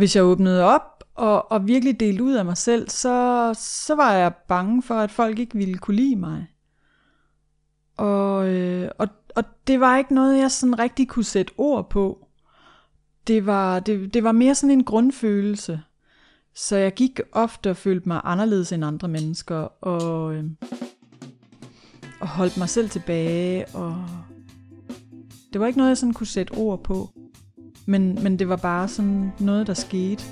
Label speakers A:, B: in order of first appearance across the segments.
A: hvis jeg åbnede op og, og virkelig delte ud af mig selv, så, så var jeg bange for, at folk ikke ville kunne lide mig. Og, øh, og, og det var ikke noget, jeg sådan rigtig kunne sætte ord på. Det var, det, det var mere sådan en grundfølelse. Så jeg gik ofte og følte mig anderledes end andre mennesker, og, øh, og holdt mig selv tilbage, og det var ikke noget, jeg sådan kunne sætte ord på. Men, men det var bare sådan noget, der skete.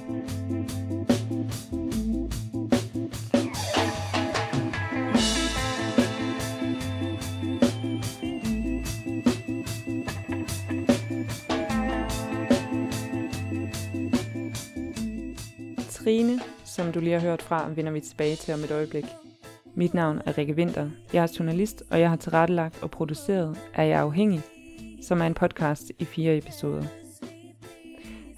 B: Trine, som du lige har hørt fra, vender vi tilbage til om et øjeblik. Mit navn er Rikke Winter. Jeg er journalist, og jeg har tilrettelagt og produceret Er jeg afhængig, som er en podcast i fire episoder.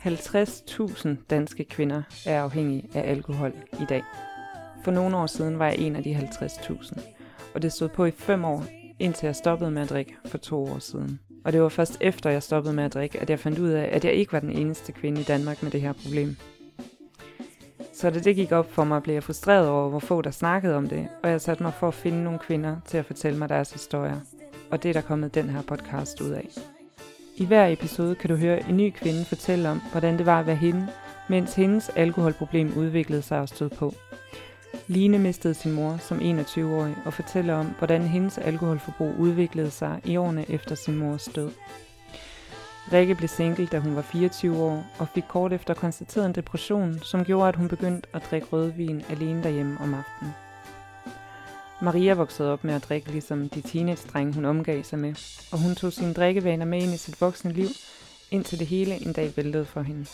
B: 50.000 danske kvinder er afhængige af alkohol i dag. For nogle år siden var jeg en af de 50.000, og det stod på i fem år, indtil jeg stoppede med at drikke for to år siden. Og det var først efter jeg stoppede med at drikke, at jeg fandt ud af, at jeg ikke var den eneste kvinde i Danmark med det her problem. Så da det gik op for mig, blev jeg frustreret over, hvor få der snakkede om det, og jeg satte mig for at finde nogle kvinder til at fortælle mig deres historier. Og det er der kommet den her podcast ud af. I hver episode kan du høre en ny kvinde fortælle om, hvordan det var at være hende, mens hendes alkoholproblem udviklede sig og stod på. Line mistede sin mor som 21-årig og fortæller om, hvordan hendes alkoholforbrug udviklede sig i årene efter sin mors død. Rikke blev single, da hun var 24 år, og fik kort efter konstateret en depression, som gjorde, at hun begyndte at drikke rødvin alene derhjemme om aftenen. Maria voksede op med at drikke ligesom de teenage-drenge, hun omgav sig med, og hun tog sine drikkevaner med ind i sit voksne liv, indtil det hele en dag væltede for hende.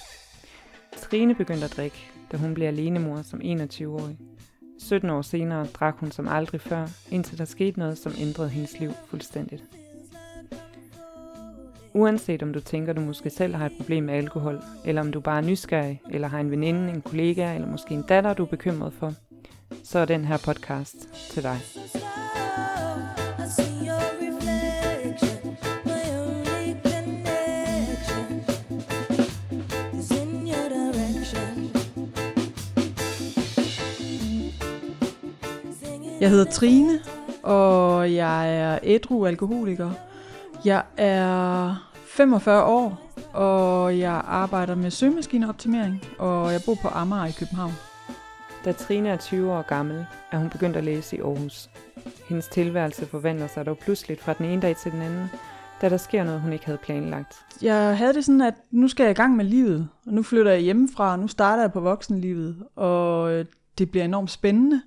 B: Trine begyndte at drikke, da hun blev alenemor som 21-årig. 17 år senere drak hun som aldrig før, indtil der skete noget, som ændrede hendes liv fuldstændigt. Uanset om du tænker, du måske selv har et problem med alkohol, eller om du bare er nysgerrig, eller har en veninde, en kollega, eller måske en datter, du er bekymret for, så er den her podcast til dig.
A: Jeg hedder Trine, og jeg er ædru alkoholiker. Jeg er 45 år, og jeg arbejder med søgemaskineoptimering, og jeg bor på Amager i København.
B: Da Trine er 20 år gammel, er hun begyndt at læse i Aarhus. Hendes tilværelse forvandler sig dog pludseligt fra den ene dag til den anden, da der sker noget, hun ikke havde planlagt.
A: Jeg havde det sådan, at nu skal jeg i gang med livet, og nu flytter jeg hjemmefra, og nu starter jeg på voksenlivet, og øh, det bliver enormt spændende.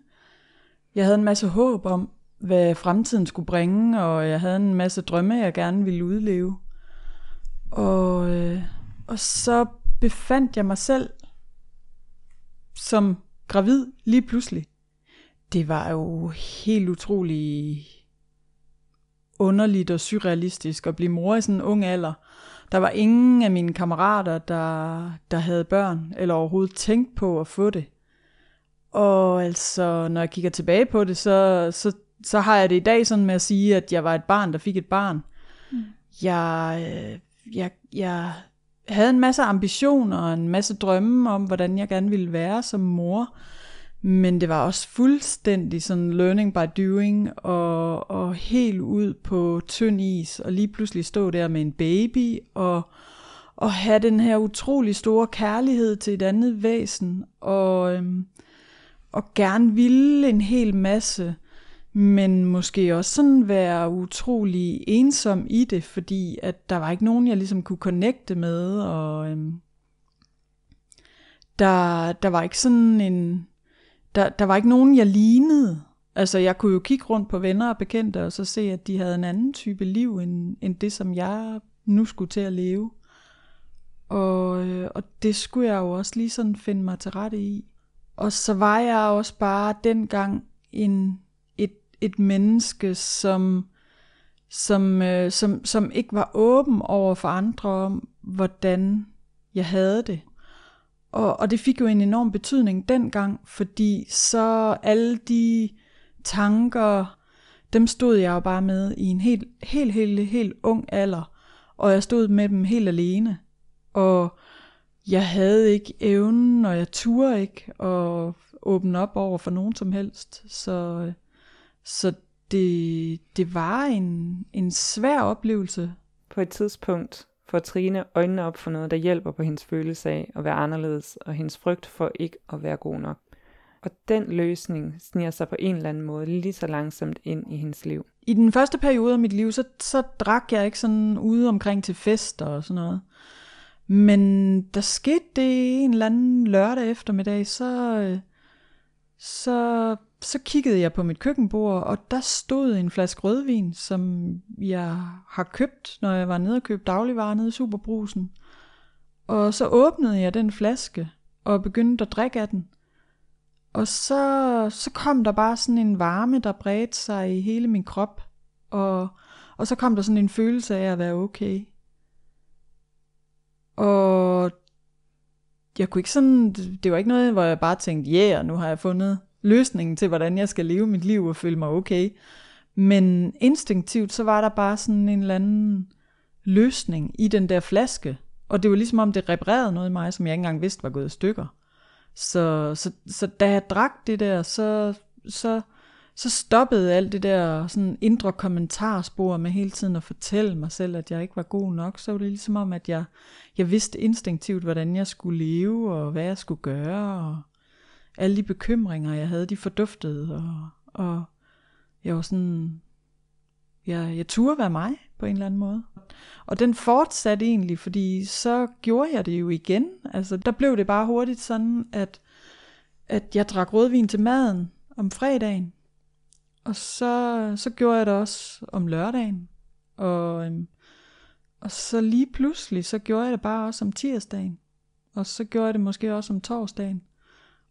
A: Jeg havde en masse håb om, hvad fremtiden skulle bringe, og jeg havde en masse drømme, jeg gerne ville udleve. Og, øh, og så befandt jeg mig selv som gravid lige pludselig. Det var jo helt utroligt underligt og surrealistisk at blive mor i sådan en ung alder. Der var ingen af mine kammerater, der, der havde børn, eller overhovedet tænkt på at få det. Og altså, når jeg kigger tilbage på det, så, så, så har jeg det i dag sådan med at sige, at jeg var et barn, der fik et barn. Mm. Jeg, øh, jeg, jeg havde en masse ambitioner og en masse drømme om, hvordan jeg gerne ville være som mor. Men det var også fuldstændig sådan learning by doing, og, og helt ud på tynd is, og lige pludselig stå der med en baby, og, og have den her utrolig store kærlighed til et andet væsen, og, øhm, og gerne ville en hel masse, men måske også sådan være utrolig ensom i det, fordi at der var ikke nogen, jeg ligesom kunne connecte med, og øhm, der, der var ikke sådan en, der, der var ikke nogen, jeg lignede. Altså jeg kunne jo kigge rundt på venner og bekendte, og så se, at de havde en anden type liv, end, end det, som jeg nu skulle til at leve. Og, øh, og det skulle jeg jo også lige sådan finde mig til rette i. Og så var jeg også bare dengang en et menneske, som, som, øh, som, som ikke var åben over for andre om, hvordan jeg havde det. Og, og det fik jo en enorm betydning dengang, fordi så alle de tanker, dem stod jeg jo bare med i en helt, helt, helt, helt ung alder, og jeg stod med dem helt alene. Og jeg havde ikke evnen, og jeg turde ikke at åbne op over for nogen som helst. Så, øh, så det, det var en, en svær oplevelse.
B: På et tidspunkt får Trine øjnene op for noget, der hjælper på hendes følelse af at være anderledes, og hendes frygt for ikke at være god nok. Og den løsning sniger sig på en eller anden måde lige så langsomt ind i hendes liv.
A: I den første periode af mit liv, så, så drak jeg ikke sådan ude omkring til fester og sådan noget. Men der skete det en eller anden lørdag eftermiddag, så, så, så kiggede jeg på mit køkkenbord, og der stod en flaske rødvin, som jeg har købt, når jeg var nede og købte dagligvarer nede i Superbrusen. Og så åbnede jeg den flaske og begyndte at drikke af den. Og så, så kom der bare sådan en varme, der bredte sig i hele min krop. Og, og så kom der sådan en følelse af at være okay. Og jeg kunne ikke sådan, det var ikke noget, hvor jeg bare tænkte, ja, yeah, nu har jeg fundet løsningen til, hvordan jeg skal leve mit liv og føle mig okay. Men instinktivt, så var der bare sådan en eller anden løsning i den der flaske. Og det var ligesom om, det reparerede noget i mig, som jeg ikke engang vidste var gået i stykker. Så, så, så da jeg drak det der, så, så, så stoppede alt det der sådan indre kommentarspor med hele tiden at fortælle mig selv, at jeg ikke var god nok. Så var det ligesom om, at jeg, jeg vidste instinktivt, hvordan jeg skulle leve, og hvad jeg skulle gøre, og alle de bekymringer, jeg havde, de forduftede, og, og jeg var sådan, jeg, jeg turde være mig på en eller anden måde. Og den fortsatte egentlig, fordi så gjorde jeg det jo igen. Altså, der blev det bare hurtigt sådan, at, at jeg drak rødvin til maden om fredagen. Og så, så gjorde jeg det også om lørdagen. Og, øhm, og så lige pludselig, så gjorde jeg det bare også om tirsdagen. Og så gjorde jeg det måske også om torsdagen.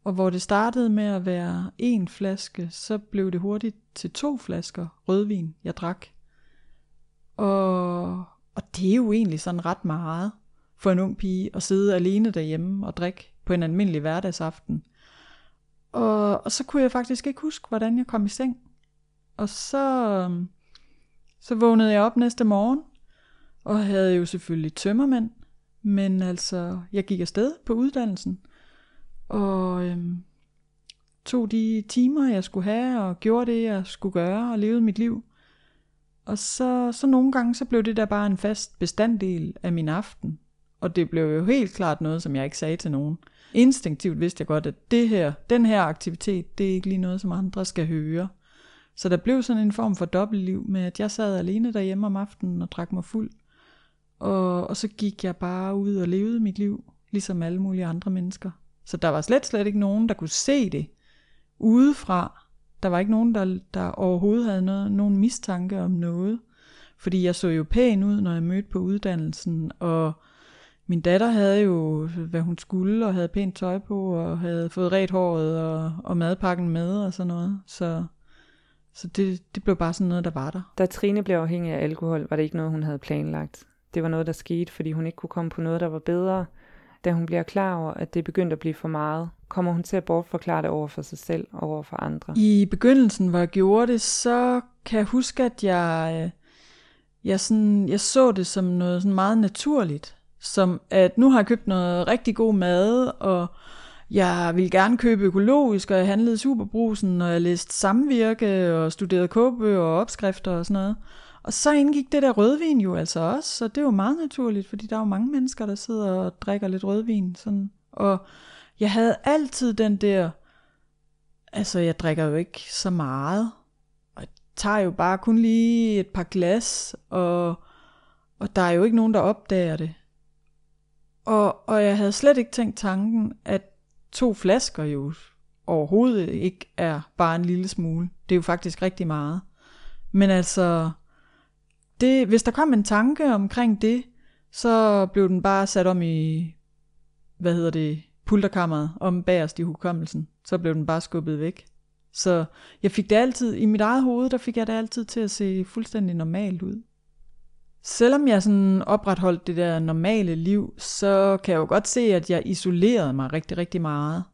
A: Og hvor det startede med at være en flaske, så blev det hurtigt til to flasker rødvin, jeg drak. Og, og det er jo egentlig sådan ret meget for en ung pige at sidde alene derhjemme og drikke på en almindelig hverdagsaften. Og, og så kunne jeg faktisk ikke huske, hvordan jeg kom i seng. Og så, så vågnede jeg op næste morgen, og havde jo selvfølgelig tømmermænd, men altså, jeg gik afsted på uddannelsen, og øhm, tog de timer, jeg skulle have, og gjorde det, jeg skulle gøre, og levede mit liv. Og så, så nogle gange, så blev det der bare en fast bestanddel af min aften. Og det blev jo helt klart noget, som jeg ikke sagde til nogen. Instinktivt vidste jeg godt, at det her, den her aktivitet, det er ikke lige noget, som andre skal høre. Så der blev sådan en form for dobbeltliv med, at jeg sad alene derhjemme om aftenen og drak mig fuld. Og, og så gik jeg bare ud og levede mit liv, ligesom alle mulige andre mennesker. Så der var slet, slet ikke nogen, der kunne se det udefra. Der var ikke nogen, der, der overhovedet havde noget, nogen mistanke om noget. Fordi jeg så jo pæn ud, når jeg mødte på uddannelsen, og min datter havde jo, hvad hun skulle, og havde pænt tøj på, og havde fået ret håret og, og madpakken med og sådan noget. Så, så det, det blev bare sådan noget, der var der.
B: Da Trine blev afhængig af alkohol, var det ikke noget, hun havde planlagt. Det var noget, der skete, fordi hun ikke kunne komme på noget, der var bedre. Da hun bliver klar over, at det begyndte at blive for meget, kommer hun til at bortforklare det over for sig selv og over for andre.
A: I begyndelsen, hvor jeg gjorde det, så kan jeg huske, at jeg, øh, jeg, sådan, jeg så det som noget sådan meget naturligt. Som at nu har jeg købt noget rigtig god mad, og jeg ville gerne købe økologisk, og jeg handlede i Superbrusen, og jeg læste samvirke, og studerede kåbe og opskrifter og sådan noget. Og så indgik det der rødvin jo altså også, så det var meget naturligt, fordi der er jo mange mennesker, der sidder og drikker lidt rødvin. Sådan. Og jeg havde altid den der, altså jeg drikker jo ikke så meget, og jeg tager jo bare kun lige et par glas, og, og der er jo ikke nogen, der opdager det. Og, og jeg havde slet ikke tænkt tanken, at to flasker jo overhovedet ikke er bare en lille smule. Det er jo faktisk rigtig meget. Men altså, det, hvis der kom en tanke omkring det, så blev den bare sat om i, hvad hedder det, pulterkammeret om bagerst i hukommelsen. Så blev den bare skubbet væk. Så jeg fik det altid, i mit eget hoved, der fik jeg det altid til at se fuldstændig normalt ud. Selvom jeg sådan opretholdt det der normale liv, så kan jeg jo godt se, at jeg isolerede mig rigtig, rigtig meget.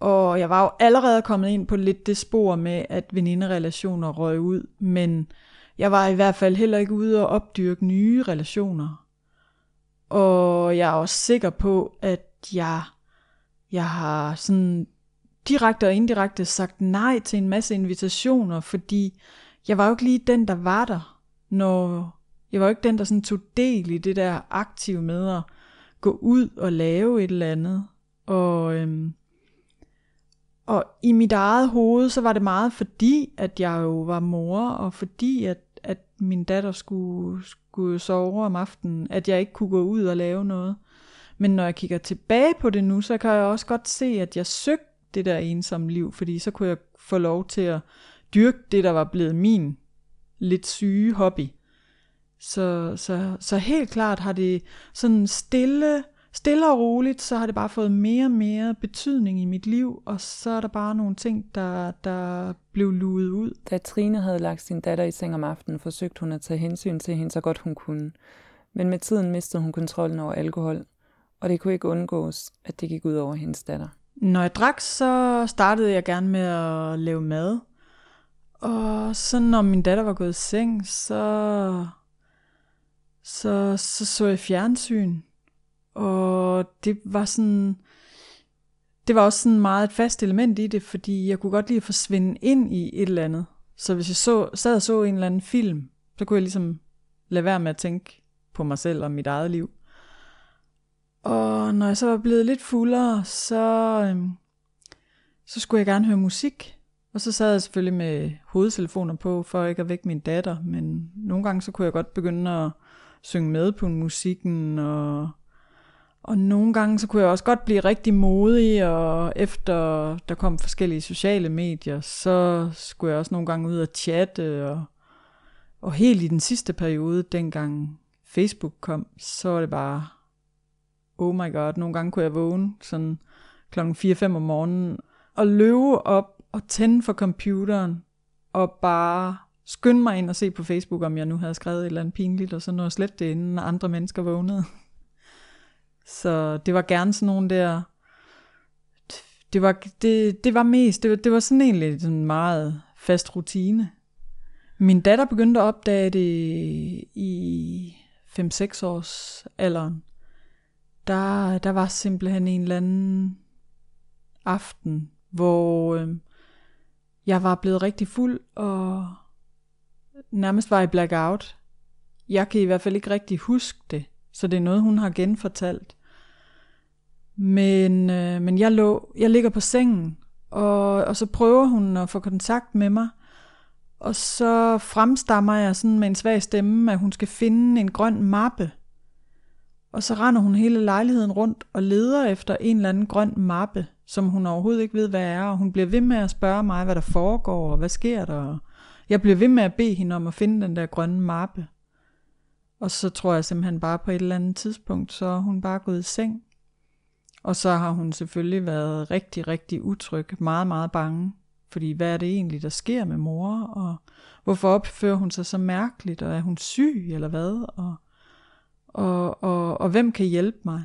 A: Og jeg var jo allerede kommet ind på lidt det spor med, at veninderelationer røg ud, men jeg var i hvert fald heller ikke ude og opdyrke nye relationer. Og jeg er også sikker på, at jeg, jeg har sådan direkte og indirekte sagt nej til en masse invitationer, fordi jeg var jo ikke lige den, der var der, når jeg var jo ikke den, der sådan tog del i det der aktive med at gå ud og lave et eller andet. Og, øhm, og i mit eget hoved, så var det meget fordi, at jeg jo var mor, og fordi, at, at min datter skulle, skulle sove om aftenen, at jeg ikke kunne gå ud og lave noget. Men når jeg kigger tilbage på det nu, så kan jeg også godt se, at jeg søgte det der ensomme liv, fordi så kunne jeg få lov til at dyrke det, der var blevet min lidt syge hobby. Så, så, så helt klart har det sådan stille, stille og roligt, så har det bare fået mere og mere betydning i mit liv, og så er der bare nogle ting, der, der blev luet ud.
B: Da Trine havde lagt sin datter i seng om aftenen, forsøgte hun at tage hensyn til hende så godt hun kunne. Men med tiden mistede hun kontrollen over alkohol, og det kunne ikke undgås, at det gik ud over hendes datter.
A: Når jeg drak, så startede jeg gerne med at lave mad. Og så når min datter var gået i seng, så så, så så jeg fjernsyn. Og det var sådan, det var også sådan meget et fast element i det, fordi jeg kunne godt lide at forsvinde ind i et eller andet. Så hvis jeg så, sad og så en eller anden film, så kunne jeg ligesom lade være med at tænke på mig selv og mit eget liv. Og når jeg så var blevet lidt fuldere, så, øhm, så skulle jeg gerne høre musik. Og så sad jeg selvfølgelig med hovedtelefoner på, for ikke at vække min datter. Men nogle gange så kunne jeg godt begynde at synge med på musikken, og, og nogle gange så kunne jeg også godt blive rigtig modig, og efter der kom forskellige sociale medier, så skulle jeg også nogle gange ud og chatte, og, og helt i den sidste periode, dengang Facebook kom, så var det bare, oh my god, nogle gange kunne jeg vågne sådan klokken 4-5 om morgenen, og løbe op og tænde for computeren, og bare skynde mig ind og se på Facebook, om jeg nu havde skrevet et eller andet pinligt, og så nå slet det, inden andre mennesker vågnede. Så det var gerne sådan nogle der, det var, det, det var mest, det var, det var sådan egentlig sådan meget fast rutine. Min datter begyndte at opdage det i 5-6 års alderen. Der, der var simpelthen en eller anden aften, hvor øh, jeg var blevet rigtig fuld, og nærmest var i blackout. Jeg kan i hvert fald ikke rigtig huske det, så det er noget, hun har genfortalt. Men, øh, men jeg, lå, jeg ligger på sengen, og, og så prøver hun at få kontakt med mig, og så fremstammer jeg sådan med en svag stemme, at hun skal finde en grøn mappe. Og så render hun hele lejligheden rundt og leder efter en eller anden grøn mappe, som hun overhovedet ikke ved, hvad er, og hun bliver ved med at spørge mig, hvad der foregår, og hvad sker der, jeg bliver ved med at bede hende om at finde den der grønne mappe. Og så tror jeg simpelthen bare på et eller andet tidspunkt, så er hun bare gået i seng. Og så har hun selvfølgelig været rigtig, rigtig utryg, meget, meget bange. Fordi hvad er det egentlig, der sker med mor? Og hvorfor opfører hun sig så mærkeligt? Og er hun syg, eller hvad? Og, og, og, og hvem kan hjælpe mig?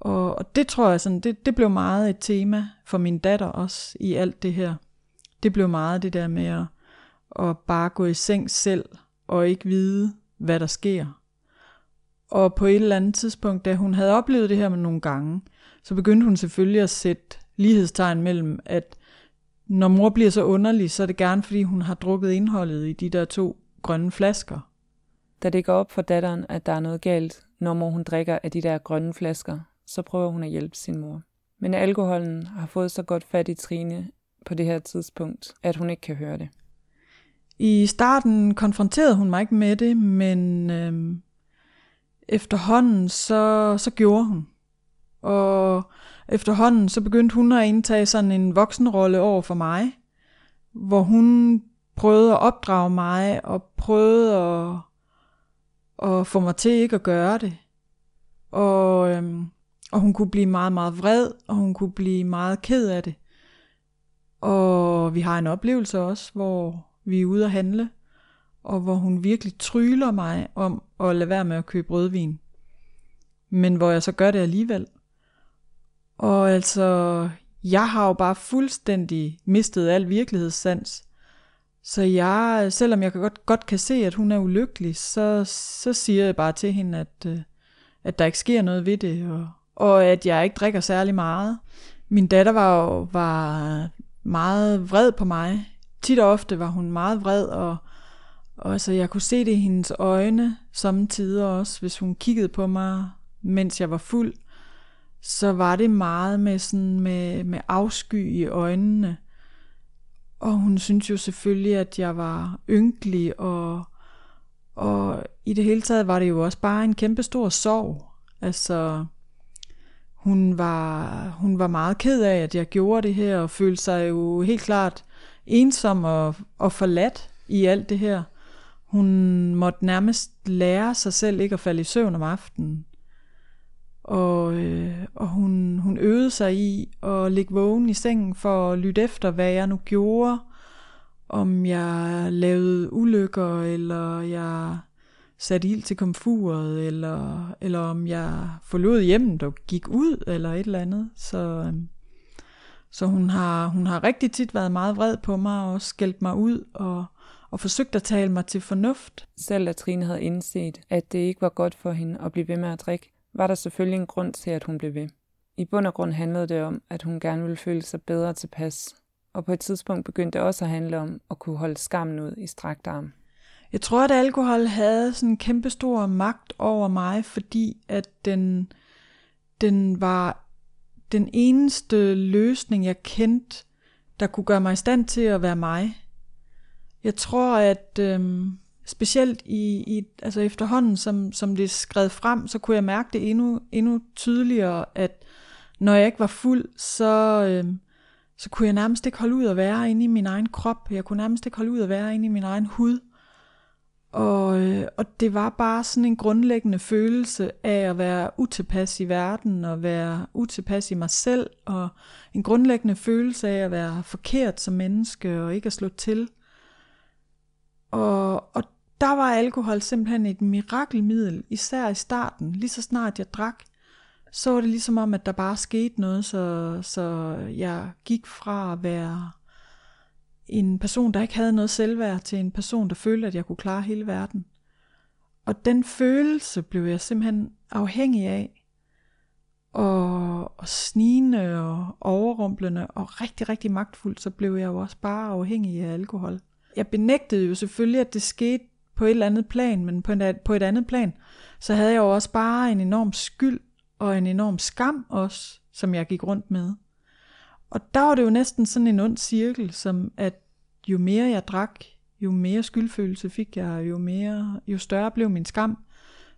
A: Og, og det tror jeg sådan, det, det blev meget et tema for min datter også i alt det her. Det blev meget det der med at at bare gå i seng selv og ikke vide, hvad der sker. Og på et eller andet tidspunkt, da hun havde oplevet det her med nogle gange, så begyndte hun selvfølgelig at sætte lighedstegn mellem, at når mor bliver så underlig, så er det gerne, fordi hun har drukket indholdet i de der to grønne flasker.
B: Da det går op for datteren, at der er noget galt, når mor hun drikker af de der grønne flasker, så prøver hun at hjælpe sin mor. Men alkoholen har fået så godt fat i Trine på det her tidspunkt, at hun ikke kan høre det.
A: I starten konfronterede hun mig ikke med det, men øh, efterhånden så, så gjorde hun. Og efterhånden så begyndte hun at indtage sådan en voksenrolle over for mig, hvor hun prøvede at opdrage mig og prøvede at, at få mig til ikke at gøre det. Og, øhm, og hun kunne blive meget, meget vred, og hun kunne blive meget ked af det. Og vi har en oplevelse også, hvor vi er ude at handle, og hvor hun virkelig tryller mig om at lade være med at købe rødvin. Men hvor jeg så gør det alligevel. Og altså, jeg har jo bare fuldstændig mistet al virkelighedssans. Så jeg, selvom jeg godt, godt kan se, at hun er ulykkelig, så, så siger jeg bare til hende, at, øh, at der ikke sker noget ved det, og, og at jeg ikke drikker særlig meget. Min datter var jo var meget vred på mig. Tit og ofte var hun meget vred, og, og altså, jeg kunne se det i hendes øjne samtidig også, hvis hun kiggede på mig, mens jeg var fuld, så var det meget med, sådan, med, med afsky i øjnene. Og hun synes jo selvfølgelig, at jeg var ynkelig, og, og i det hele taget var det jo også bare en kæmpe stor sorg. Altså, hun var, hun var meget ked af, at jeg gjorde det her, og følte sig jo helt klart ensom og, og forladt i alt det her. Hun måtte nærmest lære sig selv ikke at falde i søvn om aftenen. Og, øh, og hun, hun øvede sig i at ligge vågen i sengen for at lytte efter, hvad jeg nu gjorde. Om jeg lavede ulykker, eller jeg satte ild til komfuret, eller, eller om jeg forlod hjemmet og gik ud, eller et eller andet. Så, Øh, så hun, har, hun har rigtig tit været meget vred på mig, og skældt mig ud, og, og forsøgt at tale mig til fornuft.
B: Selv da Trine havde indset, at det ikke var godt for hende at blive ved med at drikke, var der selvfølgelig en grund til, at hun blev ved. I bund og grund handlede det om, at hun gerne ville føle sig bedre tilpas, og på et tidspunkt begyndte det også at handle om at kunne holde skammen ud i strakt arm.
A: Jeg tror, at alkohol havde sådan en kæmpe stor magt over mig, fordi at den, den var den eneste løsning, jeg kendte, der kunne gøre mig i stand til at være mig. Jeg tror, at øh, specielt i, i altså efterhånden, som, som det skred frem, så kunne jeg mærke det endnu, endnu tydeligere, at når jeg ikke var fuld, så, øh, så kunne jeg nærmest ikke holde ud at være inde i min egen krop. Jeg kunne nærmest ikke holde ud at være inde i min egen hud. Og, øh, og det var bare sådan en grundlæggende følelse af at være utilpas i verden, og være utilpas i mig selv, og en grundlæggende følelse af at være forkert som menneske, og ikke at slå til. Og, og der var alkohol simpelthen et mirakelmiddel, især i starten. Lige så snart jeg drak, så var det ligesom om, at der bare skete noget, så, så jeg gik fra at være en person, der ikke havde noget selvværd, til en person, der følte, at jeg kunne klare hele verden. Og den følelse blev jeg simpelthen afhængig af. Og, og snigende og overrumplende og rigtig, rigtig magtfuldt, så blev jeg jo også bare afhængig af alkohol. Jeg benægtede jo selvfølgelig, at det skete på et eller andet plan, men på, en, på et andet plan, så havde jeg jo også bare en enorm skyld og en enorm skam også, som jeg gik rundt med. Og der var det jo næsten sådan en ond cirkel, som at jo mere jeg drak, jo mere skyldfølelse fik jeg, jo, mere, jo større blev min skam.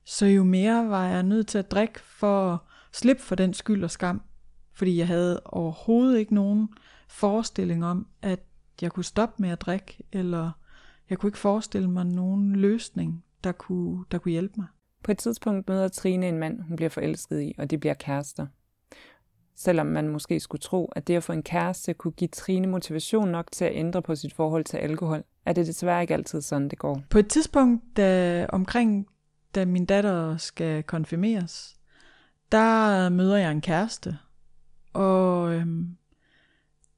A: Så jo mere var jeg nødt til at drikke for at slippe for den skyld og skam. Fordi jeg havde overhovedet ikke nogen forestilling om, at jeg kunne stoppe med at drikke, eller jeg kunne ikke forestille mig nogen løsning, der kunne, der kunne hjælpe mig.
B: På et tidspunkt møder Trine en mand, hun bliver forelsket i, og de bliver kærester selvom man måske skulle tro, at det at få en kæreste kunne give Trine motivation nok til at ændre på sit forhold til alkohol, er det desværre ikke altid sådan, det går.
A: På et tidspunkt da, omkring, da min datter skal konfirmeres, der møder jeg en kæreste, og øhm,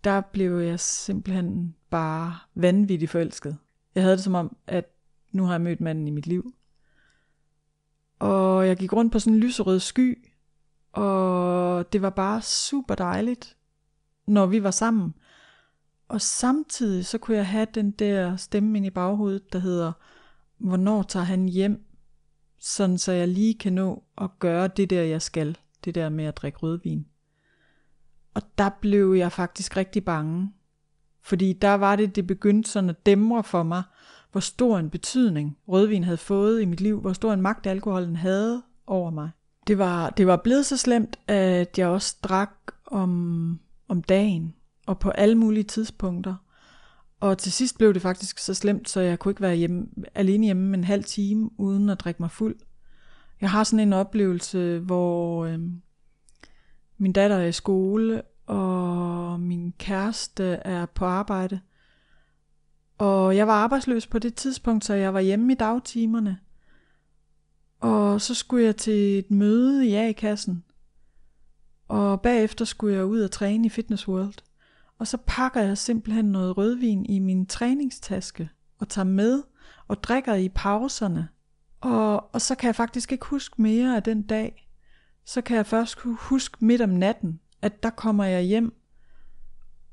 A: der blev jeg simpelthen bare vanvittigt forelsket. Jeg havde det som om, at nu har jeg mødt manden i mit liv. Og jeg gik rundt på sådan en lyserød sky, og det var bare super dejligt, når vi var sammen. Og samtidig så kunne jeg have den der stemme ind i baghovedet, der hedder, hvornår tager han hjem, sådan så jeg lige kan nå at gøre det der, jeg skal. Det der med at drikke rødvin. Og der blev jeg faktisk rigtig bange. Fordi der var det, det begyndte sådan at dæmre for mig, hvor stor en betydning rødvin havde fået i mit liv, hvor stor en magt alkoholen havde over mig. Det var, det var blevet så slemt, at jeg også drak om, om dagen og på alle mulige tidspunkter. Og til sidst blev det faktisk så slemt, så jeg kunne ikke være hjemme, alene hjemme en halv time uden at drikke mig fuld. Jeg har sådan en oplevelse, hvor øh, min datter er i skole, og min kæreste er på arbejde. Og jeg var arbejdsløs på det tidspunkt, så jeg var hjemme i dagtimerne. Og så skulle jeg til et møde i A-kassen. Og bagefter skulle jeg ud og træne i Fitness World. Og så pakker jeg simpelthen noget rødvin i min træningstaske og tager med og drikker i pauserne. Og, og så kan jeg faktisk ikke huske mere af den dag. Så kan jeg først huske midt om natten, at der kommer jeg hjem,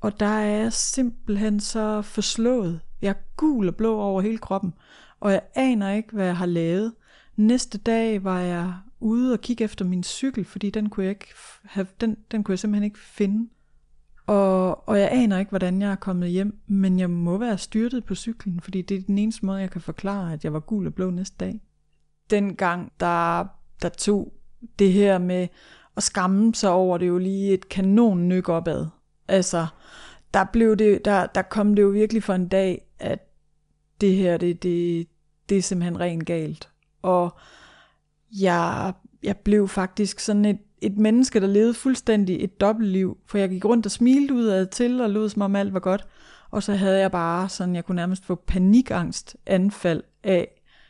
A: og der er jeg simpelthen så forslået. Jeg er gul og blå over hele kroppen, og jeg aner ikke, hvad jeg har lavet. Næste dag var jeg ude og kigge efter min cykel, fordi den kunne jeg, ikke have, den, den kunne jeg simpelthen ikke finde. Og, og jeg aner ikke, hvordan jeg er kommet hjem, men jeg må være styrtet på cyklen, fordi det er den eneste måde, jeg kan forklare, at jeg var gul og blå næste dag. Dengang, der, der tog det her med at skamme sig over det jo lige et kanon nyk opad. Altså, der, blev det, der, der kom det jo virkelig for en dag, at det her, det, det, det er simpelthen rent galt. Og jeg, jeg blev faktisk sådan et, et menneske, der levede fuldstændig et dobbeltliv, for jeg gik rundt og smilte udad til, og lød som om alt var godt, og så havde jeg bare sådan, jeg kunne nærmest få panikangst anfald af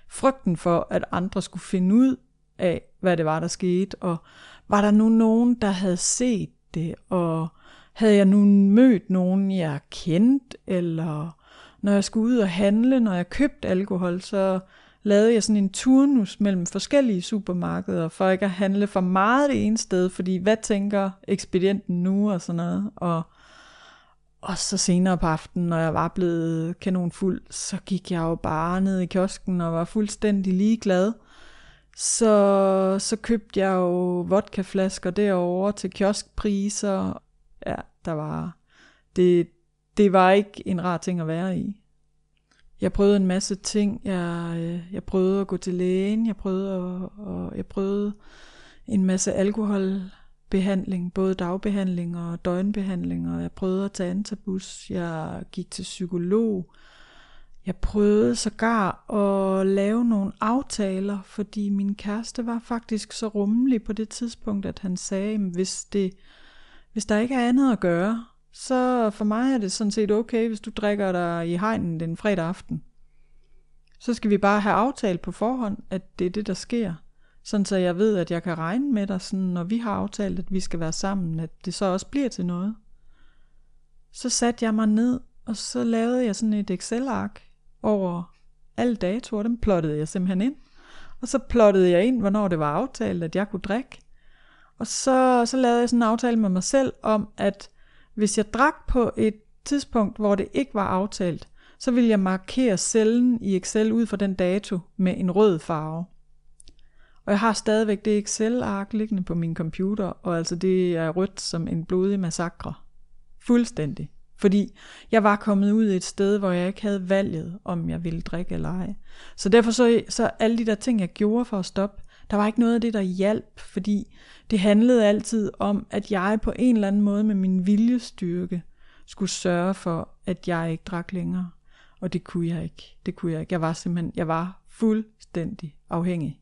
A: frygten for, at andre skulle finde ud af, hvad det var, der skete, og var der nu nogen, der havde set det, og havde jeg nu mødt nogen, jeg kendte, eller når jeg skulle ud og handle, når jeg købte alkohol, så lavede jeg sådan en turnus mellem forskellige supermarkeder, for ikke at handle for meget det ene sted, fordi hvad tænker ekspedienten nu og sådan noget. Og, og så senere på aftenen, når jeg var blevet kanonfuld, så gik jeg jo bare ned i kiosken og var fuldstændig ligeglad. Så, så købte jeg jo vodkaflasker derovre til kioskpriser. Ja, der var... Det, det var ikke en rar ting at være i. Jeg prøvede en masse ting. Jeg, øh, jeg prøvede at gå til lægen. Jeg prøvede, at, og jeg prøvede en masse alkoholbehandling, både dagbehandling og døgnbehandling, og jeg prøvede at tage antabus. Jeg gik til psykolog. Jeg prøvede sågar at lave nogle aftaler, fordi min kæreste var faktisk så rummelig på det tidspunkt, at han sagde, at hvis, det, hvis der ikke er andet at gøre, så for mig er det sådan set okay, hvis du drikker dig i hegnen den fredag aften. Så skal vi bare have aftalt på forhånd, at det er det, der sker. Sådan så jeg ved, at jeg kan regne med dig, sådan, når vi har aftalt, at vi skal være sammen, at det så også bliver til noget. Så satte jeg mig ned, og så lavede jeg sådan et Excel-ark over alle datoer. Dem plottede jeg simpelthen ind. Og så plottede jeg ind, hvornår det var aftalt, at jeg kunne drikke. Og så, så lavede jeg sådan en aftale med mig selv om, at hvis jeg drak på et tidspunkt, hvor det ikke var aftalt, så vil jeg markere cellen i Excel ud fra den dato med en rød farve. Og jeg har stadigvæk det Excel-ark liggende på min computer, og altså det er rødt som en blodig massakre. Fuldstændig. Fordi jeg var kommet ud et sted, hvor jeg ikke havde valget, om jeg ville drikke eller ej. Så derfor så, så alle de der ting, jeg gjorde for at stoppe, der var ikke noget af det, der hjalp, fordi det handlede altid om, at jeg på en eller anden måde med min viljestyrke skulle sørge for, at jeg ikke drak længere. Og det kunne jeg ikke. Det kunne jeg ikke. Jeg var simpelthen, jeg var fuldstændig afhængig.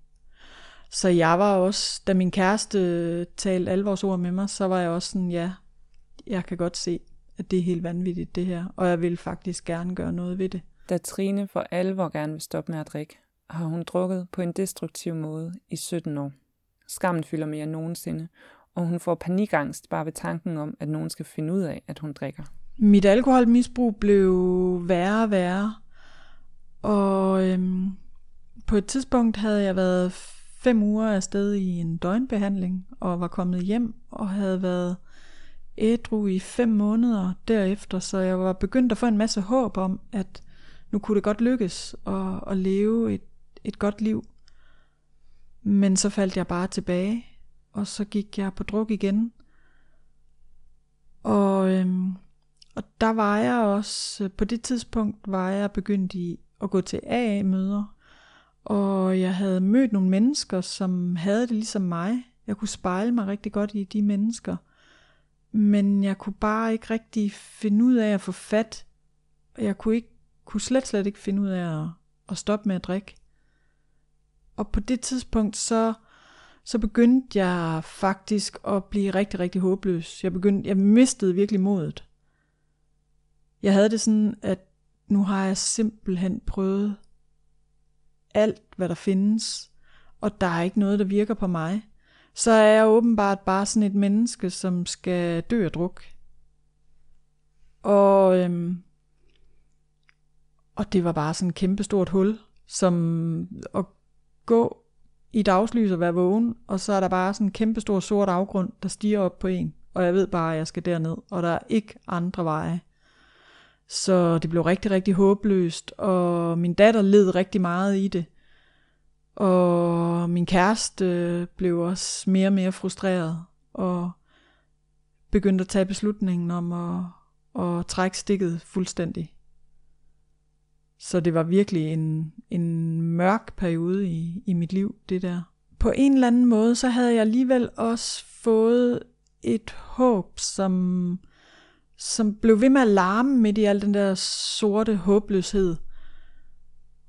A: Så jeg var også, da min kæreste talte alvorsord med mig, så var jeg også sådan, ja, jeg kan godt se, at det er helt vanvittigt det her, og jeg vil faktisk gerne gøre noget ved det.
B: Da Trine for alvor gerne vil stoppe med at drikke, har hun drukket på en destruktiv måde i 17 år. Skammen fylder mere end nogensinde, og hun får panikangst bare ved tanken om, at nogen skal finde ud af, at hun drikker.
A: Mit alkoholmisbrug blev værre og værre, og øhm, på et tidspunkt havde jeg været fem uger afsted i en døgnbehandling, og var kommet hjem og havde været ædru i fem måneder derefter, så jeg var begyndt at få en masse håb om, at nu kunne det godt lykkes at, at leve et, et godt liv. Men så faldt jeg bare tilbage, og så gik jeg på druk igen. Og, øhm, og der var jeg også, øh, på det tidspunkt var jeg begyndt i at gå til AA-møder, og jeg havde mødt nogle mennesker, som havde det ligesom mig. Jeg kunne spejle mig rigtig godt i de mennesker. Men jeg kunne bare ikke rigtig finde ud af at få fat. Jeg kunne, ikke, kunne slet, slet ikke finde ud af at, at stoppe med at drikke. Og på det tidspunkt, så, så begyndte jeg faktisk at blive rigtig, rigtig håbløs. Jeg, begyndte, jeg mistede virkelig modet. Jeg havde det sådan, at nu har jeg simpelthen prøvet alt, hvad der findes, og der er ikke noget, der virker på mig så er jeg åbenbart bare sådan et menneske, som skal dø af druk. Og, øhm, og det var bare sådan et kæmpestort hul, som, og gå i dagslys og være vågen, og så er der bare sådan en kæmpe stor sort afgrund, der stiger op på en, og jeg ved bare, at jeg skal derned, og der er ikke andre veje. Så det blev rigtig, rigtig håbløst, og min datter led rigtig meget i det. Og min kæreste blev også mere og mere frustreret, og begyndte at tage beslutningen om at, at trække stikket fuldstændig. Så det var virkelig en, en mørk periode i, i mit liv, det der. På en eller anden måde, så havde jeg alligevel også fået et håb, som, som blev ved med at larme midt i al den der sorte håbløshed.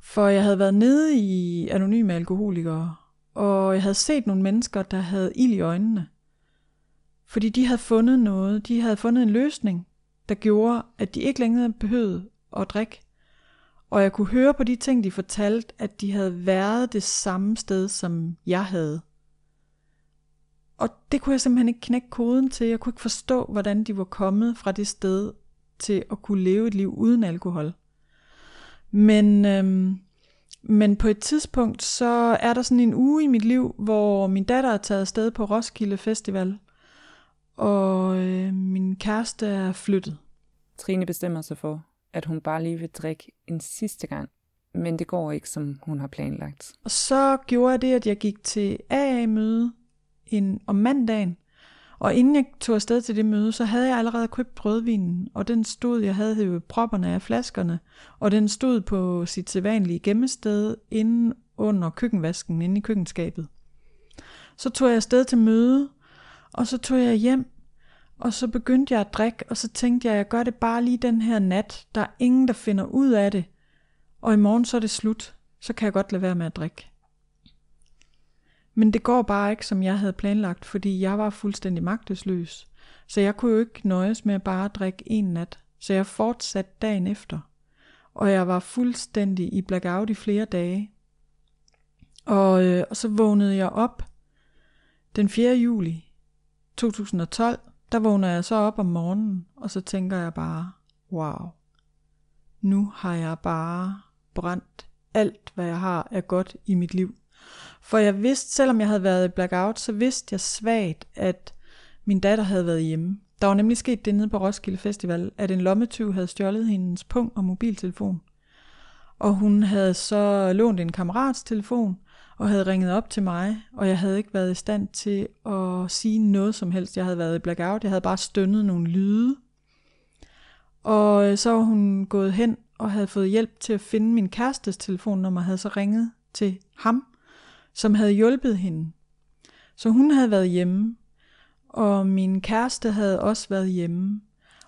A: For jeg havde været nede i anonyme alkoholikere, og jeg havde set nogle mennesker, der havde ild i øjnene. Fordi de havde fundet noget, de havde fundet en løsning, der gjorde, at de ikke længere behøvede at drikke. Og jeg kunne høre på de ting, de fortalte, at de havde været det samme sted, som jeg havde. Og det kunne jeg simpelthen ikke knække koden til. Jeg kunne ikke forstå, hvordan de var kommet fra det sted til at kunne leve et liv uden alkohol. Men, øhm, men på et tidspunkt, så er der sådan en uge i mit liv, hvor min datter er taget afsted på Roskilde Festival, og øh, min kæreste er flyttet.
B: Trine bestemmer sig for, at hun bare lige vil drikke en sidste gang, men det går ikke, som hun har planlagt.
A: Og så gjorde jeg det, at jeg gik til AA-møde en, om mandagen, og inden jeg tog afsted til det møde, så havde jeg allerede købt rødvinen, og den stod, jeg havde hævet propperne af flaskerne, og den stod på sit sædvanlige gemmested inde under køkkenvasken, inde i køkkenskabet. Så tog jeg afsted til møde, og så tog jeg hjem, og så begyndte jeg at drikke, og så tænkte jeg, at jeg gør det bare lige den her nat. Der er ingen, der finder ud af det. Og i morgen så er det slut. Så kan jeg godt lade være med at drikke. Men det går bare ikke, som jeg havde planlagt, fordi jeg var fuldstændig magtesløs. Så jeg kunne jo ikke nøjes med at bare drikke en nat. Så jeg fortsatte dagen efter. Og jeg var fuldstændig i blackout i flere dage. Og, øh, og så vågnede jeg op den 4. juli 2012 der vågner jeg så op om morgenen, og så tænker jeg bare, wow, nu har jeg bare brændt alt, hvad jeg har af godt i mit liv. For jeg vidste, selvom jeg havde været i blackout, så vidste jeg svagt, at min datter havde været hjemme. Der var nemlig sket det nede på Roskilde Festival, at en lommetyv havde stjålet hendes pung og mobiltelefon. Og hun havde så lånt en kammerats telefon, og havde ringet op til mig, og jeg havde ikke været i stand til at sige noget som helst. Jeg havde været i blackout, jeg havde bare stønnet nogle lyde. Og øh, så var hun gået hen og havde fået hjælp til at finde min kærestes telefonnummer, havde så ringet til ham, som havde hjulpet hende. Så hun havde været hjemme, og min kæreste havde også været hjemme,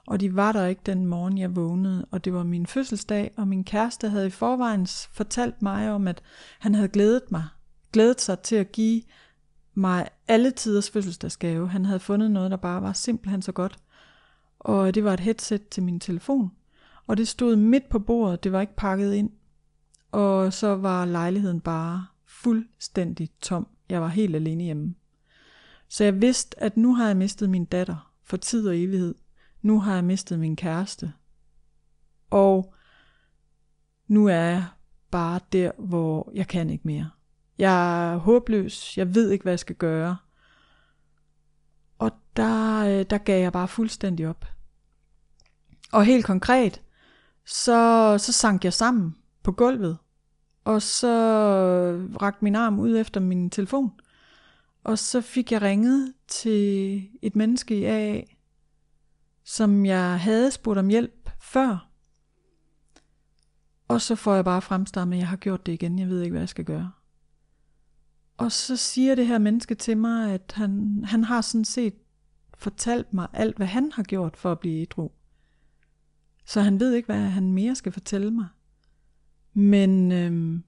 A: og de var der ikke den morgen, jeg vågnede, og det var min fødselsdag, og min kæreste havde i forvejen fortalt mig om, at han havde glædet mig glædet sig til at give mig alle tiders fødselsdagsgave. Han havde fundet noget, der bare var simpelthen så godt. Og det var et headset til min telefon. Og det stod midt på bordet, det var ikke pakket ind. Og så var lejligheden bare fuldstændig tom. Jeg var helt alene hjemme. Så jeg vidste, at nu har jeg mistet min datter for tid og evighed. Nu har jeg mistet min kæreste. Og nu er jeg bare der, hvor jeg kan ikke mere. Jeg er håbløs. Jeg ved ikke, hvad jeg skal gøre. Og der, øh, der gav jeg bare fuldstændig op. Og helt konkret, så, så sank jeg sammen på gulvet. Og så rakte min arm ud efter min telefon. Og så fik jeg ringet til et menneske i AA, som jeg havde spurgt om hjælp før. Og så får jeg bare fremstammet, at jeg har gjort det igen. Jeg ved ikke, hvad jeg skal gøre. Og så siger det her menneske til mig, at han, han har sådan set fortalt mig alt, hvad han har gjort for at blive ædru. Så han ved ikke, hvad han mere skal fortælle mig. Men øhm,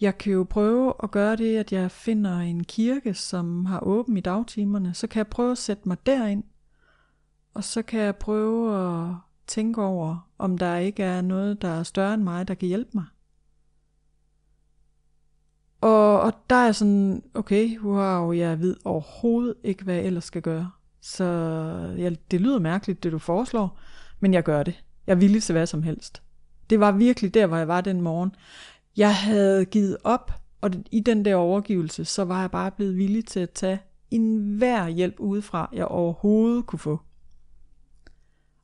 A: jeg kan jo prøve at gøre det, at jeg finder en kirke, som har åben i dagtimerne. Så kan jeg prøve at sætte mig derind. Og så kan jeg prøve at tænke over, om der ikke er noget, der er større end mig, der kan hjælpe mig. Og, og der er sådan, okay, wow, jeg ved overhovedet ikke, hvad jeg ellers skal gøre. Så ja, det lyder mærkeligt, det du foreslår, men jeg gør det. Jeg er villig til hvad som helst. Det var virkelig der, hvor jeg var den morgen. Jeg havde givet op, Og i den der overgivelse, så var jeg bare blevet villig til at tage enhver hjælp udefra, jeg overhovedet kunne få.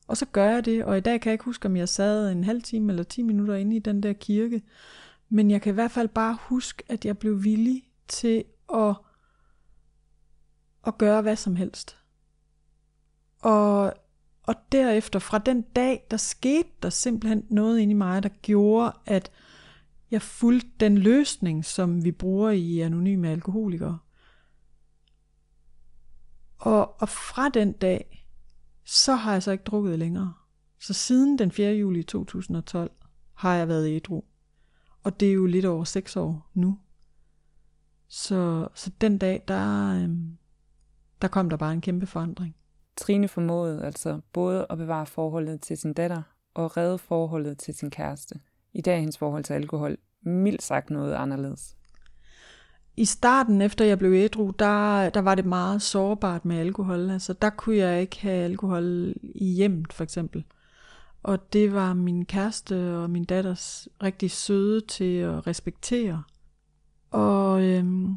A: Og så gør jeg det, og i dag kan jeg ikke huske, om jeg sad en halv time eller 10 minutter inde i den der kirke. Men jeg kan i hvert fald bare huske, at jeg blev villig til at, at gøre hvad som helst. Og, og derefter, fra den dag, der skete der simpelthen noget inde i mig, der gjorde, at jeg fulgte den løsning, som vi bruger i Anonyme Alkoholikere. Og, og fra den dag, så har jeg så ikke drukket længere. Så siden den 4. juli 2012 har jeg været ædru. Og det er jo lidt over 6 år nu. Så, så den dag, der, øhm, der kom der bare en kæmpe forandring.
B: Trine formåede altså både at bevare forholdet til sin datter og redde forholdet til sin kæreste. I dag er hendes forhold til alkohol mildt sagt noget anderledes.
A: I starten, efter jeg blev ædru, der, der var det meget sårbart med alkohol. Altså, der kunne jeg ikke have alkohol i hjemmet, for eksempel. Og det var min kæreste og min datters rigtig søde til at respektere. Og øhm,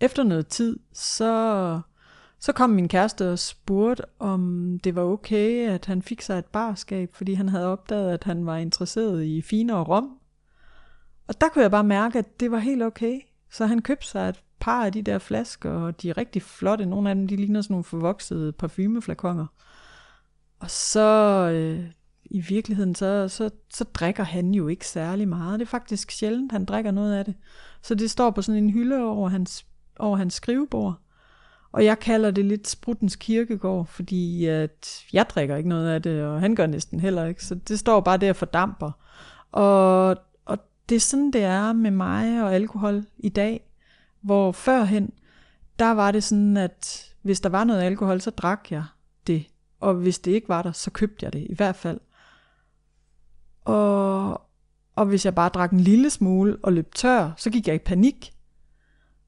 A: efter noget tid, så, så kom min kæreste og spurgte, om det var okay, at han fik sig et barskab, fordi han havde opdaget, at han var interesseret i finere rom. Og der kunne jeg bare mærke, at det var helt okay. Så han købte sig et par af de der flasker, og de er rigtig flotte. Nogle af dem, de ligner sådan nogle forvoksede parfumeflakonger. Og så øh, i virkeligheden, så, så, så drikker han jo ikke særlig meget. Det er faktisk sjældent, han drikker noget af det. Så det står på sådan en hylde over hans, over hans skrivebord. Og jeg kalder det lidt spruttens kirkegård, fordi at jeg drikker ikke noget af det, og han gør næsten heller ikke. Så det står bare der for damper. Og det er sådan, det er med mig og alkohol i dag, hvor førhen, der var det sådan, at hvis der var noget alkohol, så drak jeg det. Og hvis det ikke var der, så købte jeg det i hvert fald. Og, og hvis jeg bare drak en lille smule og løb tør, så gik jeg i panik.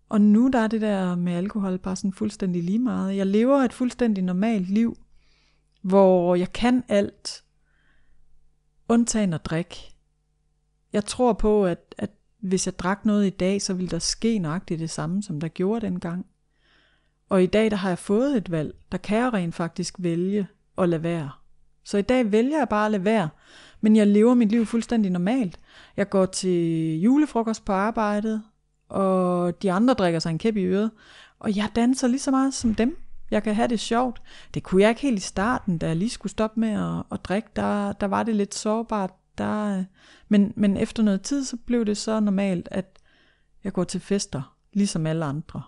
A: Og nu der er det der med alkohol bare sådan fuldstændig lige meget. Jeg lever et fuldstændig normalt liv, hvor jeg kan alt, undtagen at drikke. Jeg tror på, at, at hvis jeg drak noget i dag, så ville der ske nøjagtigt det samme, som der gjorde dengang. Og i dag, der har jeg fået et valg. Der kan jeg rent faktisk vælge at lade være. Så i dag vælger jeg bare at lade være. Men jeg lever mit liv fuldstændig normalt. Jeg går til julefrokost på arbejdet, og de andre drikker sig en kæp i øret. Og jeg danser lige så meget som dem. Jeg kan have det sjovt. Det kunne jeg ikke helt i starten, da jeg lige skulle stoppe med at, at drikke. Der, der var det lidt sårbart der, men, men efter noget tid, så blev det så normalt, at jeg går til fester, ligesom alle andre.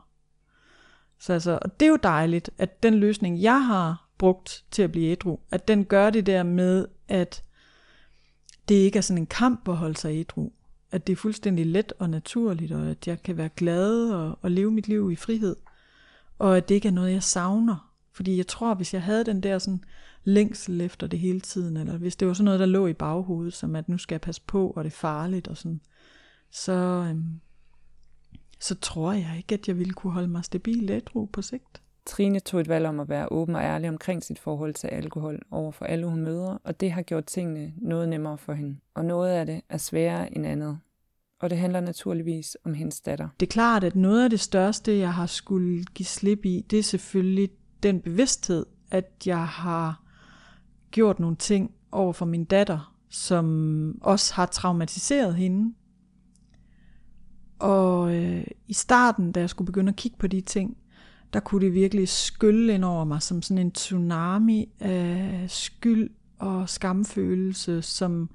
A: Så altså, og det er jo dejligt, at den løsning, jeg har brugt til at blive ædru, at den gør det der med, at det ikke er sådan en kamp at holde sig ædru. At det er fuldstændig let og naturligt, og at jeg kan være glad og, og leve mit liv i frihed. Og at det ikke er noget, jeg savner. Fordi jeg tror, hvis jeg havde den der sådan længsel efter det hele tiden, eller hvis det var sådan noget, der lå i baghovedet, som at nu skal jeg passe på, og det er farligt, og sådan, så, øhm, så tror jeg ikke, at jeg ville kunne holde mig stabil ædru på sigt.
B: Trine tog et valg om at være åben og ærlig omkring sit forhold til alkohol over for alle, hun møder, og det har gjort tingene noget nemmere for hende. Og noget af det er sværere end andet. Og det handler naturligvis om hendes datter.
A: Det er klart, at noget af det største, jeg har skulle give slip i, det er selvfølgelig den bevidsthed, at jeg har gjort nogle ting over for min datter, som også har traumatiseret hende. Og øh, i starten, da jeg skulle begynde at kigge på de ting, der kunne det virkelig skylle ind over mig som sådan en tsunami af skyld og skamfølelse, som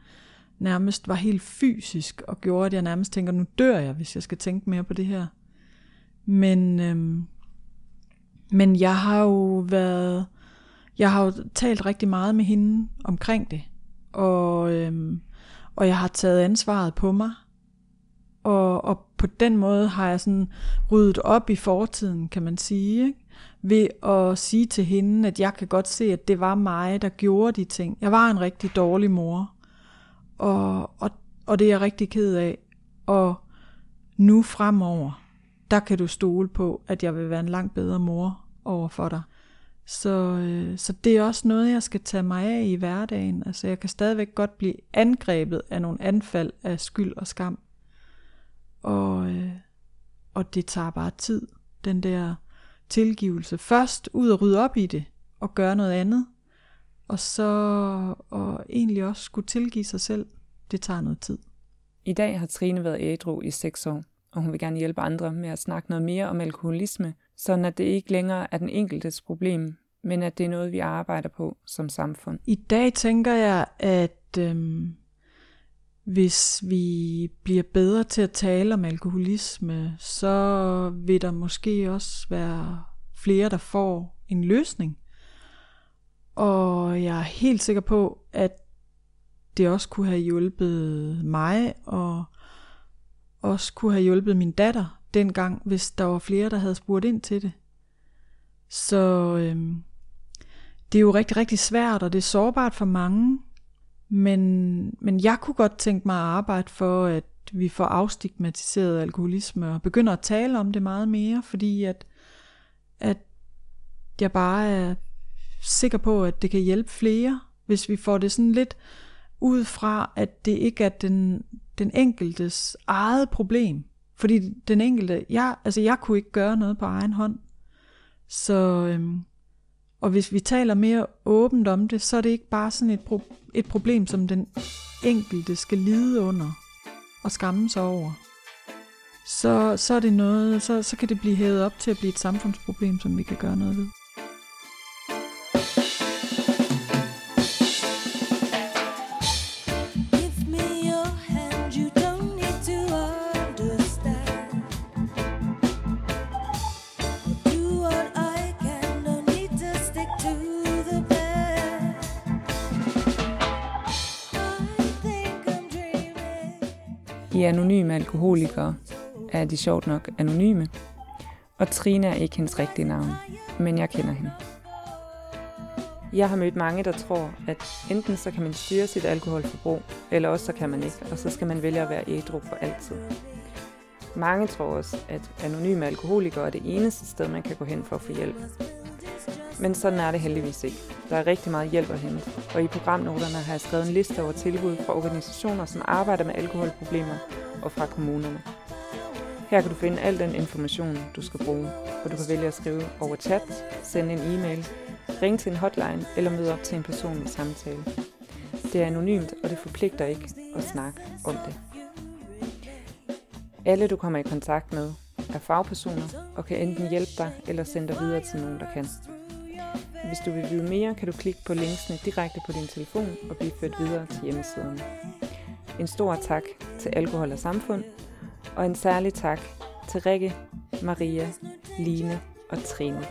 A: nærmest var helt fysisk og gjorde, at jeg nærmest tænker, nu dør jeg, hvis jeg skal tænke mere på det her. Men, øhm, men jeg har jo været jeg har jo talt rigtig meget med hende omkring det, og, øhm, og jeg har taget ansvaret på mig, og, og på den måde har jeg sådan ryddet op i fortiden, kan man sige, ikke? ved at sige til hende, at jeg kan godt se, at det var mig, der gjorde de ting. Jeg var en rigtig dårlig mor, og, og, og det er jeg rigtig ked af. Og nu fremover, der kan du stole på, at jeg vil være en langt bedre mor over for dig. Så, øh, så det er også noget, jeg skal tage mig af i hverdagen. Altså jeg kan stadigvæk godt blive angrebet af nogle anfald af skyld og skam. Og, øh, og det tager bare tid, den der tilgivelse. Først ud og rydde op i det, og gøre noget andet, og så og egentlig også skulle tilgive sig selv, det tager noget tid.
B: I dag har Trine været ædru i seks år, og hun vil gerne hjælpe andre med at snakke noget mere om alkoholisme, sådan at det ikke længere er den enkeltes problem, men at det er noget, vi arbejder på som samfund.
A: I dag tænker jeg, at øhm, hvis vi bliver bedre til at tale om alkoholisme, så vil der måske også være flere, der får en løsning. Og jeg er helt sikker på, at det også kunne have hjulpet mig, og også kunne have hjulpet min datter dengang, hvis der var flere, der havde spurgt ind til det. Så øhm, det er jo rigtig, rigtig svært, og det er sårbart for mange. Men, men jeg kunne godt tænke mig at arbejde for, at vi får afstigmatiseret alkoholisme og begynder at tale om det meget mere, fordi at, at jeg bare er sikker på, at det kan hjælpe flere, hvis vi får det sådan lidt ud fra, at det ikke er den, den enkeltes eget problem. Fordi den enkelte, jeg, altså jeg kunne ikke gøre noget på egen hånd. Så, øhm, og hvis vi taler mere åbent om det, så er det ikke bare sådan et, pro- et problem, som den enkelte skal lide under og skamme sig over. Så, så er det noget, så, så kan det blive hævet op til at blive et samfundsproblem, som vi kan gøre noget ved.
B: I Anonyme Alkoholikere er de sjovt nok anonyme, og Trine er ikke hendes rigtige navn, men jeg kender hende. Jeg har mødt mange, der tror, at enten så kan man styre sit alkoholforbrug, eller også så kan man ikke, og så skal man vælge at være ædru for altid. Mange tror også, at anonyme alkoholikere er det eneste sted, man kan gå hen for at få hjælp. Men sådan er det heldigvis ikke. Der er rigtig meget hjælp at hente, og i programnoterne har jeg skrevet en liste over tilbud fra organisationer, som arbejder med alkoholproblemer og fra kommunerne. Her kan du finde al den information, du skal bruge, og du kan vælge at skrive over chat, sende en e-mail, ringe til en hotline eller møde op til en personlig samtale. Det er anonymt, og det forpligter ikke at snakke om det. Alle du kommer i kontakt med er fagpersoner og kan enten hjælpe dig eller sende dig videre til nogen, der kan. Hvis du vil vide mere, kan du klikke på linksene direkte på din telefon og blive ført videre til hjemmesiden. En stor tak til Alkohol og Samfund, og en særlig tak til Rikke, Maria, Line og Trine.